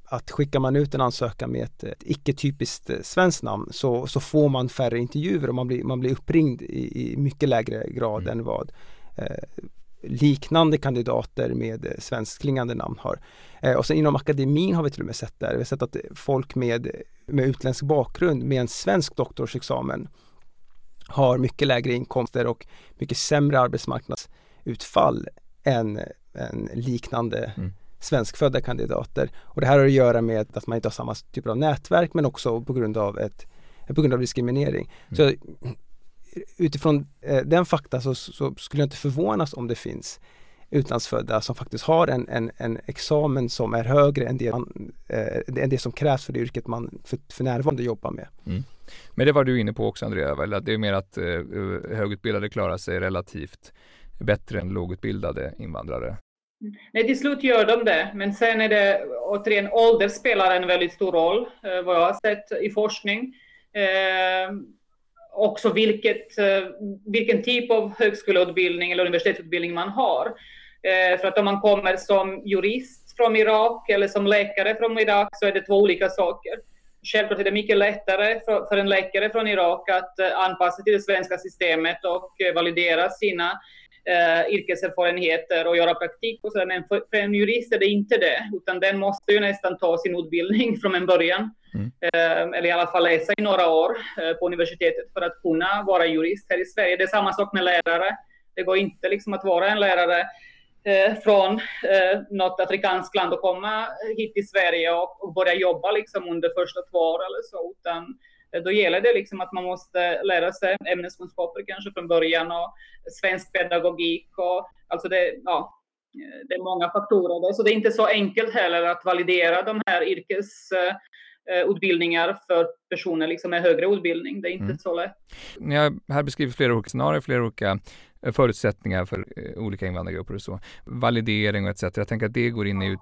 att skickar man ut en ansökan med ett, ett icke-typiskt eh, svenskt namn så, så får man färre intervjuer och man blir, man blir uppringd i, i mycket lägre grad mm. än vad eh, liknande kandidater med eh, svenskklingande namn har. Eh, och sen inom akademin har vi till och med sett det. Vi har sett att folk med, med utländsk bakgrund med en svensk doktorsexamen har mycket lägre inkomster och mycket sämre arbetsmarknadsutfall än, än liknande mm svenskfödda kandidater. Och det här har att göra med att man inte har samma typer av nätverk men också på grund av, ett, på grund av diskriminering. Mm. Så utifrån eh, den fakta så, så, skulle jag inte förvånas om det finns utlandsfödda som faktiskt har en, en, en examen som är högre än det, man, eh, än det som krävs för det yrket man för, för närvarande jobbar med. Mm. Men det var du inne på också Andrea, väl? att det är mer att eh, högutbildade klarar sig relativt bättre än lågutbildade invandrare? Nej, till slut gör de det, men sen är det återigen ålder spelar en väldigt stor roll, eh, vad jag har sett i forskning. Eh, också vilket, eh, vilken typ av högskoleutbildning eller universitetsutbildning man har. Eh, för att om man kommer som jurist från Irak eller som läkare från Irak så är det två olika saker. självklart är det mycket lättare för, en läkare från Irak att eh, anpassa till det svenska systemet och validera sina uh, yrkeserfarenheter och göra praktik och sådär. Men för, för, en jurist är det inte det, utan den måste ju nästan ta sin utbildning från en början. Mm. eller i alla fall läsa i några år på universitetet för att kunna vara jurist här i Sverige. Det är samma sak med lärare. Det går inte liksom att vara en lärare eh, från eh, något afrikanskt land och komma hit till Sverige och, och börja jobba liksom under första två år eller så, utan eh, Eh, då gäller det liksom att man måste lära sig ämneskunskaper kanske från början och svensk pedagogik och alltså det, ja, eh, det är många faktorer. Så det är inte så enkelt heller att validera de här yrkes... Eh, eh, för personer liksom med högre utbildning. Det är inte mm. så lätt. Ni har här beskrivit flera olika scenarier, flera olika Eh, förutsättningar för eh, olika invandrargrupper och så. Validering och etc. Jag tänker att det går in i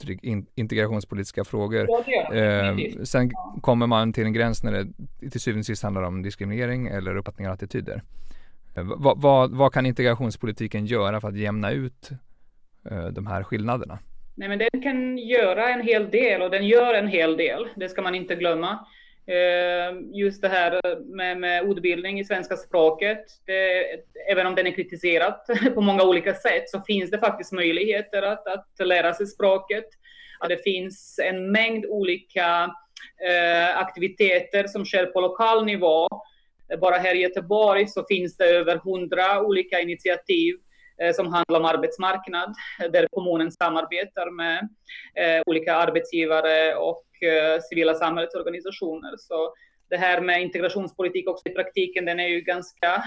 integrationspolitiska frågor. Eh, sen kommer man till en gräns när det till syvende och sist handlar om diskriminering eller uppfattningar och attityder. Vad, vad, vad, kan integrationspolitiken göra för att jämna ut eh, de här skillnaderna? Nej, men den kan göra en hel del och den gör en hel del. Det ska man inte glömma. Eh, just det här med, med utbildning i svenska språket, det, även om den är kritiserad på många olika sätt, så finns det faktiskt möjligheter att, att lära sig språket. Det finns en mängd olika eh, aktiviteter som sker på lokal nivå. Bara här i Göteborg så finns det över hundra olika initiativ som handlar om arbetsmarknad, där kommunen samarbetar med eh, olika arbetsgivare och Eh, civila samhällsorganisationer. Så det här med integrationspolitik också i praktiken, den är ju ganska,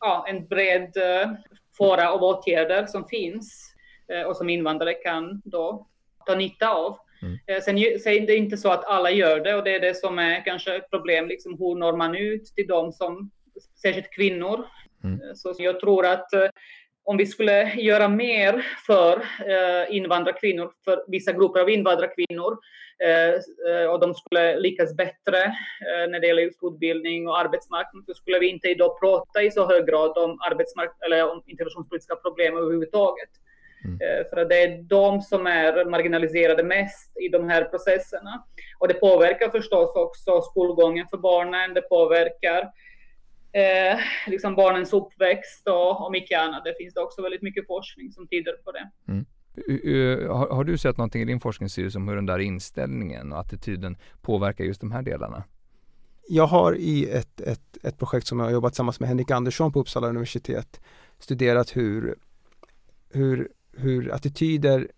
ja, en bred eh, fåra av åtgärder som finns eh, och som invandrare kan då ta nytta av. Mm. Sen, är det inte så att alla gör det och det är det som är kanske ett problem, liksom hur når man ut till dem som, särskilt kvinnor. Mm. Så jag tror att om vi skulle göra mer för eh, invandrarkvinnor, för vissa grupper av invandrarkvinnor, eh, eh, och de skulle lyckas bättre när det gäller just utbildning och arbetsmarknad, så skulle vi inte idag prata i så hög grad om eller om integrationspolitiska problem överhuvudtaget. Mm. För att det är de som är marginaliserade mest i de här processerna. Och det påverkar förstås också skolgången för barnen, det påverkar eh, liksom barnens uppväxt och, och mycket annat. Det finns det också väldigt mycket forskning som tyder på det. Mm. Har, har, du sett någonting i din forskningsserie om hur den där inställningen och attityden påverkar just de här delarna? Jag har i ett, ett, ett projekt som jag har jobbat tillsammans med Henrik Andersson på Uppsala universitet studerat hur, hur, hur attityder,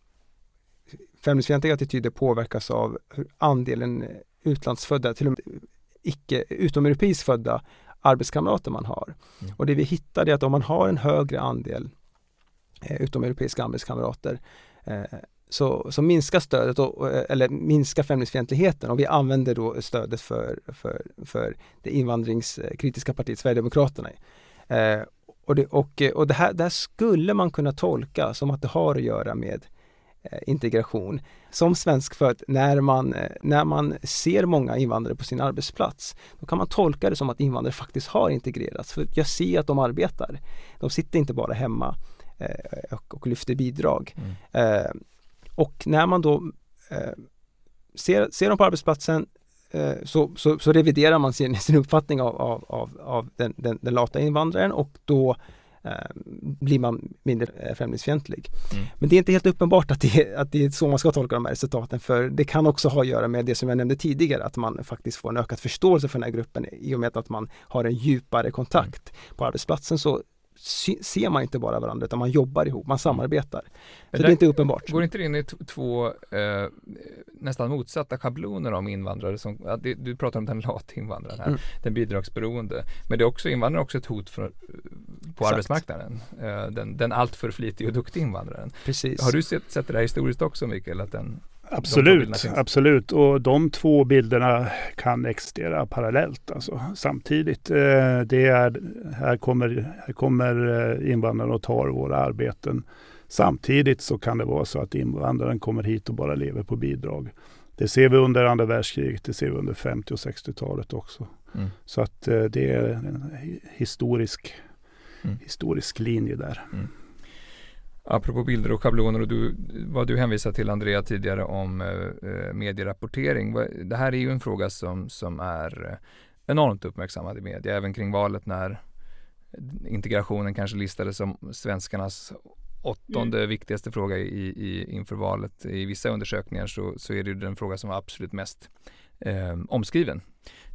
främlingsfientliga attityder påverkas av hur andelen utlandsfödda, till och med icke utomeuropeiskt födda arbetskamrater man har. Mm. Och det vi hittade är att om man har en högre andel eh, utomeuropeiska arbetskamrater eh, så, så minskar stödet, och, eller minskar främlingsfientligheten och vi använder då stödet för, för, för det invandringskritiska partiet Sverigedemokraterna. Eh, och det, och, och det, här, det här skulle man kunna tolka som att det har att göra med Eh, integration. Som svenskfödd, när man, eh, när man ser många invandrare på sin arbetsplats, då kan man tolka det som att invandrare faktiskt har integrerats. För jag ser att de arbetar. De sitter inte bara hemma eh, och, och lyfter bidrag. Mm. Eh, och när man då eh, ser, ser dem på arbetsplatsen eh, så, så, så, reviderar man sin, sin uppfattning av, av, av, av den, den, den lata invandraren och då Eh, blir man mindre eh, främlingsfientlig. Mm. Men det är inte helt uppenbart att det, att det är så man ska tolka de här resultaten för det kan också ha att göra med det som jag nämnde tidigare att man faktiskt får en ökad förståelse för den här gruppen i och med att man har en djupare kontakt. Mm. På arbetsplatsen så ser man inte bara varandra utan man jobbar ihop, man samarbetar. Så det, det är inte uppenbart. Går inte det in i två eh, nästan motsatta schabloner om invandrare? Som, ja, det, du pratar om den lata invandraren här, mm. den bidragsberoende. Men det är också invandrare också ett hot för, på Exakt. arbetsmarknaden. Eh, den, den alltför flitig och duktig invandraren. Precis. Har du sett, sett det här historiskt också Mikael? Att den, Absolut, absolut. Och de två bilderna kan existera parallellt, alltså samtidigt. Eh, det är, här kommer, här kommer eh, invandrarna och tar våra arbeten. Samtidigt så kan det vara så att invandraren kommer hit och bara lever på bidrag. Det ser vi under andra världskriget, det ser vi under 50 och 60-talet också. Mm. Så att eh, det är en historisk, mm. historisk linje där. Mm. Apropå bilder och schabloner och du, vad du hänvisade till Andrea tidigare om eh, medierapportering. Det här är ju en fråga som, som är enormt uppmärksammad i media, även kring valet när integrationen kanske listades som svenskarnas åttonde mm. viktigaste fråga i, i, inför valet. I vissa undersökningar så, så är det den fråga som var absolut mest eh, omskriven.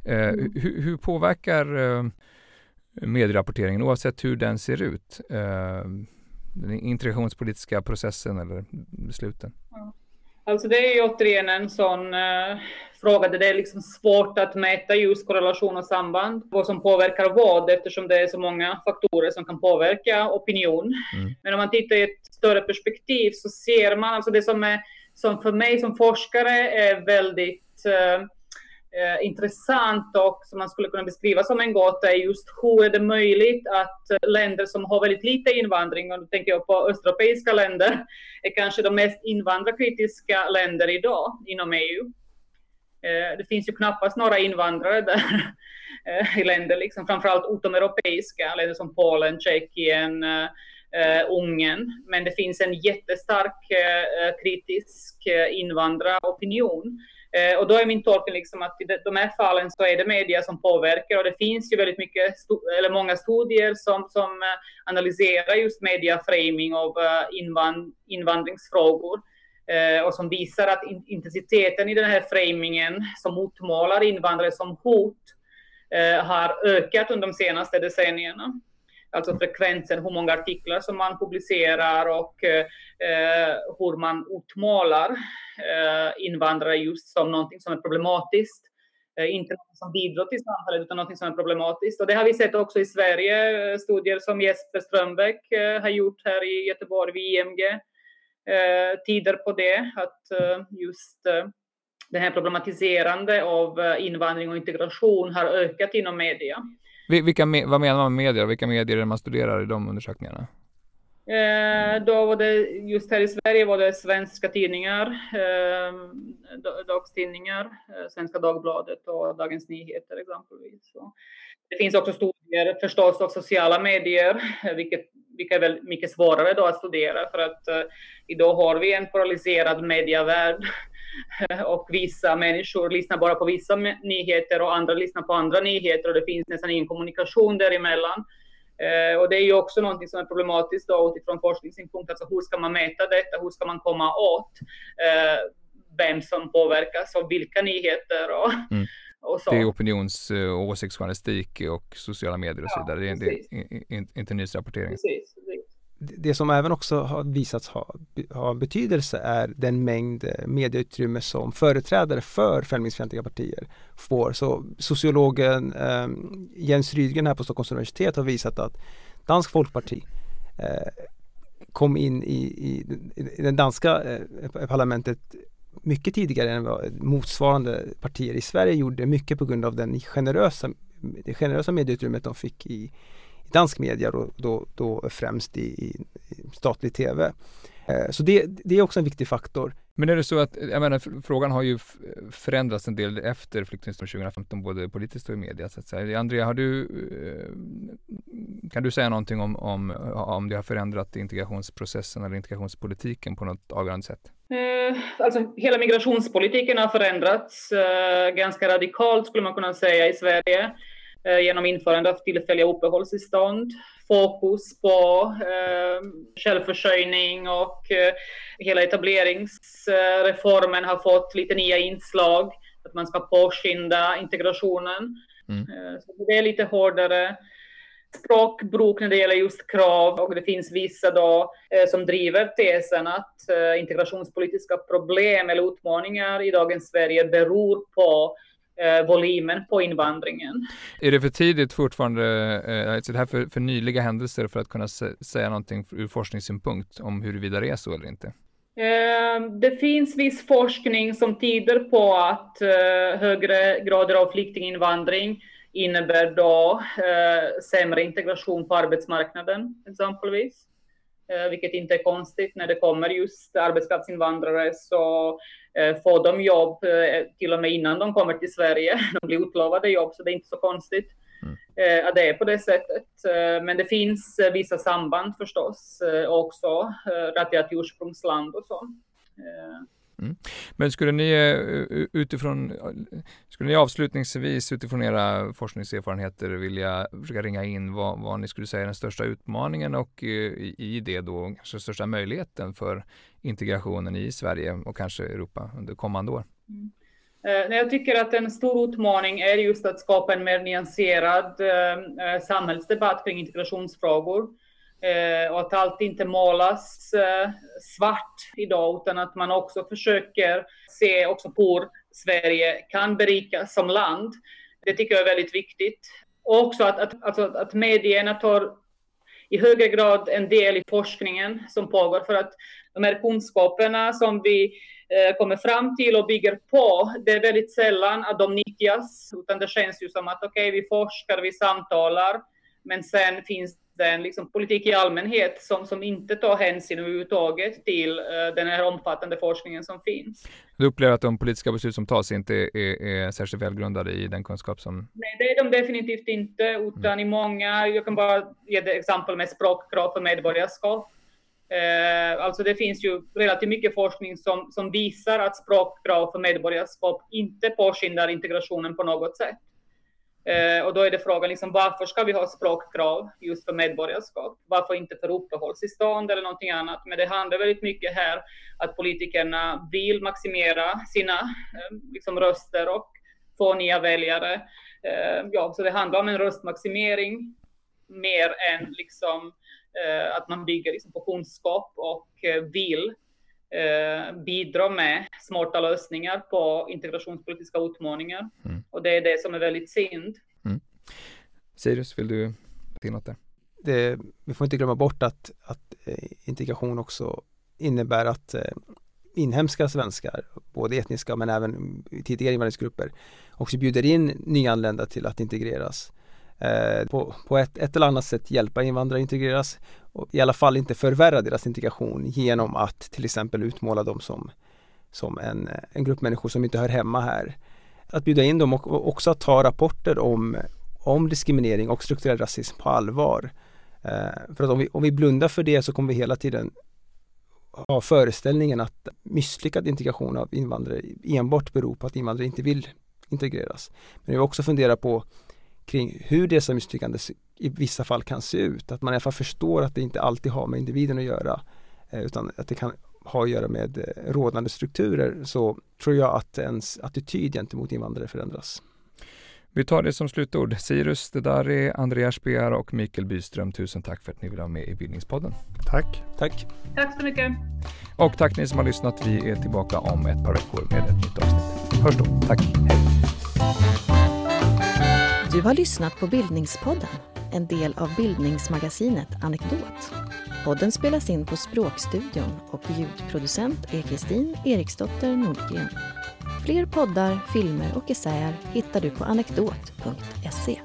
Eh, mm. hur, hur, påverkar eh, medierapporteringen oavsett hur den ser ut? Eh, den integrationspolitiska processen eller besluten? Ja. Alltså det är ju återigen en sån uh, fråga där det är liksom svårt att mäta just korrelation och samband, vad som påverkar vad, eftersom det är så många faktorer som kan påverka opinion. Mm. Men om man tittar i ett större perspektiv så ser man, alltså det som är, som för mig som forskare är väldigt uh, eh, intressant och som man skulle kunna beskriva som en gåta är just hur är det möjligt att eh, länder som har väldigt lite invandring, och då tänker jag på östeuropeiska länder, är kanske de mest invandrarkritiska länder idag inom EU. Eh, det finns ju knappast några invandrare där eh, i länder, liksom, framförallt utomeuropeiska, länder som Polen, Tjeckien, Uh, Ungern, men det finns en jättestark uh, kritisk uh, invandraropinion Eh, och då är min tolkning liksom att i de här fallen så är det media som påverkar och det finns ju väldigt mycket, eller många studier som, som eh, analyserar just mediaframing av eh, invand, invandringsfrågor eh, och som visar att intensiteten i den här framingen som utmålar invandrare som hot har ökat under de senaste decennierna alltså frekvensen, hur många artiklar som man publicerar och eh, hur man utmålar eh, invandrare just som någonting som är problematiskt. Eh, inte något som bidrar till samhället utan något som är problematiskt. Och det har vi sett också i Sverige, eh, studier som Jesper Strömbäck eh, har gjort här i Göteborg vid IMG eh, tider på det, att eh, just eh, det här problematiserande av invandring och integration har ökat inom media. Vilka, vad menar man med medier? Vilka medier är det man studerar i de undersökningarna? Eh, då var det, just här i Sverige var det svenska tidningar, eh, dagstidningar, eh, Svenska Dagbladet och Dagens Nyheter exempelvis. Så det finns också studier förstås av sociala medier, eh, vilket, vilket, är väl mycket svårare då att studera för att eh, idag har vi en polariserad medievärld och vissa människor lyssnar bara på vissa nyheter och andra lyssnar på andra nyheter och det finns nästan ingen kommunikation däremellan. Eh, och det är ju också någonting som är problematiskt då utifrån forskningssynpunkt. Alltså hur ska man mäta detta? Hur ska man komma åt eh, vem som påverkas av vilka nyheter och, mm. och så. Det är opinions och åsiktsjournalistik och sociala medier och så vidare. det är, det är inte nyhetsrapportering. Precis, precis det som även också har visats ha, ha betydelse är den mängd eh, medieutrymme som företrädare för främlingsfientliga partier får. Så sociologen eh, Jens Rydgren här på Stockholms universitet har visat att Dansk Folkparti eh, kom in i, i, i det danska eh, parlamentet mycket tidigare än vad motsvarande partier i Sverige gjorde, mycket på grund av den generösa, det generösa medieutrymmet de fick i, dansk media då, då, då främst i, i, statlig tv. Eh, så det, det är också en viktig faktor. Men är det så att, jag menar frågan har ju förändrats en del efter flyktingströmmen 2015 både politiskt och i media så att säga. Andrea, har du, eh, kan du säga någonting om, om, om det har förändrat integrationsprocessen eller integrationspolitiken på något avgörande sätt? Eh, alltså hela migrationspolitiken har förändrats ganska radikalt skulle man kunna säga i Sverige. Eh, genom införande av tillfälliga uppehållstillstånd, fokus på eh, självförsörjning och eh, hela etableringsreformen har fått lite nya inslag, att man ska påskynda integrationen. Mm. Eh, så det är lite hårdare språkbruk när det gäller just krav och det finns vissa då eh, som driver tesen att eh, integrationspolitiska problem eller utmaningar i dagens Sverige beror på eh, volymen på invandringen. Är det för tidigt fortfarande, eh, alltså det här för, för nyliga händelser för att kunna säga någonting ur forskningssynpunkt om huruvida det är så eller inte? Eh, det finns viss forskning som tyder på att eh, högre grader av flyktinginvandring innebär då sämre integration på arbetsmarknaden exempelvis. Vilket inte är konstigt när det kommer just arbetskraftsinvandrare så får de jobb eh, till och med innan de kommer till Sverige. De blir utlovade jobb så det är inte så konstigt. mm. att det är på det sättet. Men det finns vissa samband förstås också, relaterat till ursprungsland och så. Mm. Men skulle ni eh, utifrån, skulle ni avslutningsvis utifrån era forskningserfarenheter vilja försöka ringa in vad, vad ni skulle säga är den största utmaningen och eh, i, i det då kanske största möjligheten för integrationen i Sverige och kanske Europa under kommande år? Mm. Eh, jag tycker att en stor utmaning är just att skapa en mer nyanserad samhällsdebatt kring integrationsfrågor. Eh, och att allt inte målas eh, svart idag, utan att man också försöker se också på hur Sverige kan berikas som land. Det tycker jag är väldigt viktigt. Och också att, att, alltså, att medierna tar i högre grad en del i forskningen som pågår, för att de här kunskaperna som vi Eh, kommer fram till och bygger på, det är väldigt sällan att de nyttjas, utan det känns ju som att okej, okay, vi forskar, vi samtalar, men sen finns det en liksom, politik i allmänhet som, som inte tar hänsyn överhuvudtaget till uh, den här omfattande forskningen som finns. Du upplever att de politiska beslut som tas inte är, är särskilt välgrundade i den kunskap som... Nej, det är de definitivt inte, utan mm. i många, jag kan bara ge ett exempel med språkkrav för medborgarskap. Eh, alltså det finns ju relativt mycket forskning som, som visar att språkkrav för medborgarskap inte påskyndar integrationen på något sätt. Eh, och då är det frågan, liksom, varför ska vi ha språkkrav just för medborgarskap? Varför inte för uppehållstillstånd eller någonting annat? Men det handlar väldigt mycket här att politikerna vill maximera sina eh, liksom, röster och få nya väljare. Eh, ja, så det handlar om en röstmaximering mer än liksom Eh, att man bygger liksom på kunskap och eh, vill eh, bidra med smarta lösningar på integrationspolitiska utmaningar. Mm. Och det är det som är väldigt synd. Mm. Sirius, vill du till något där? Det, vi får inte glömma bort att, att integration också innebär att inhemska svenskar, både etniska men även tidigare invandringsgrupper, också bjuder in nyanlända till att integreras eh, på, på ett, ett eller annat sätt hjälpa invandrare att integreras och i alla fall inte förvärra deras integration genom att till exempel utmåla dem som, som en, en grupp människor som inte hör hemma här. Att bjuda in dem och också att ta rapporter om, om diskriminering och strukturell rasism på allvar. Eh, för att om vi, om vi blundar för det så kommer vi hela tiden ha föreställningen att misslyckad integration av invandrare enbart beror på att invandrare inte vill integreras. Men vi också fundera på kring hur dessa misslyckanden i vissa fall kan se ut. Att man i alla fall förstår att det inte alltid har med individen att göra eh, utan att det kan ha att göra med eh, rådande strukturer så tror jag att ens attityd gentemot invandrare förändras. Vi tar det som slutord. Sirus Dedari, Andreas Bear och Mikael Byström, tusen tack för att ni vill vara med i Bildningspodden. Tack. Tack. Tack så mycket. Och tack ni som har lyssnat. Vi är tillbaka om ett par veckor med ett nytt avsnitt. Hörs då. Tack. Hej. Du har lyssnat på Bildningspodden, en del av bildningsmagasinet Anekdot. Podden spelas in på Språkstudion och ljudproducent är Kristin Eriksdotter Nordgren. Fler poddar, filmer och essäer hittar du på anekdot.se.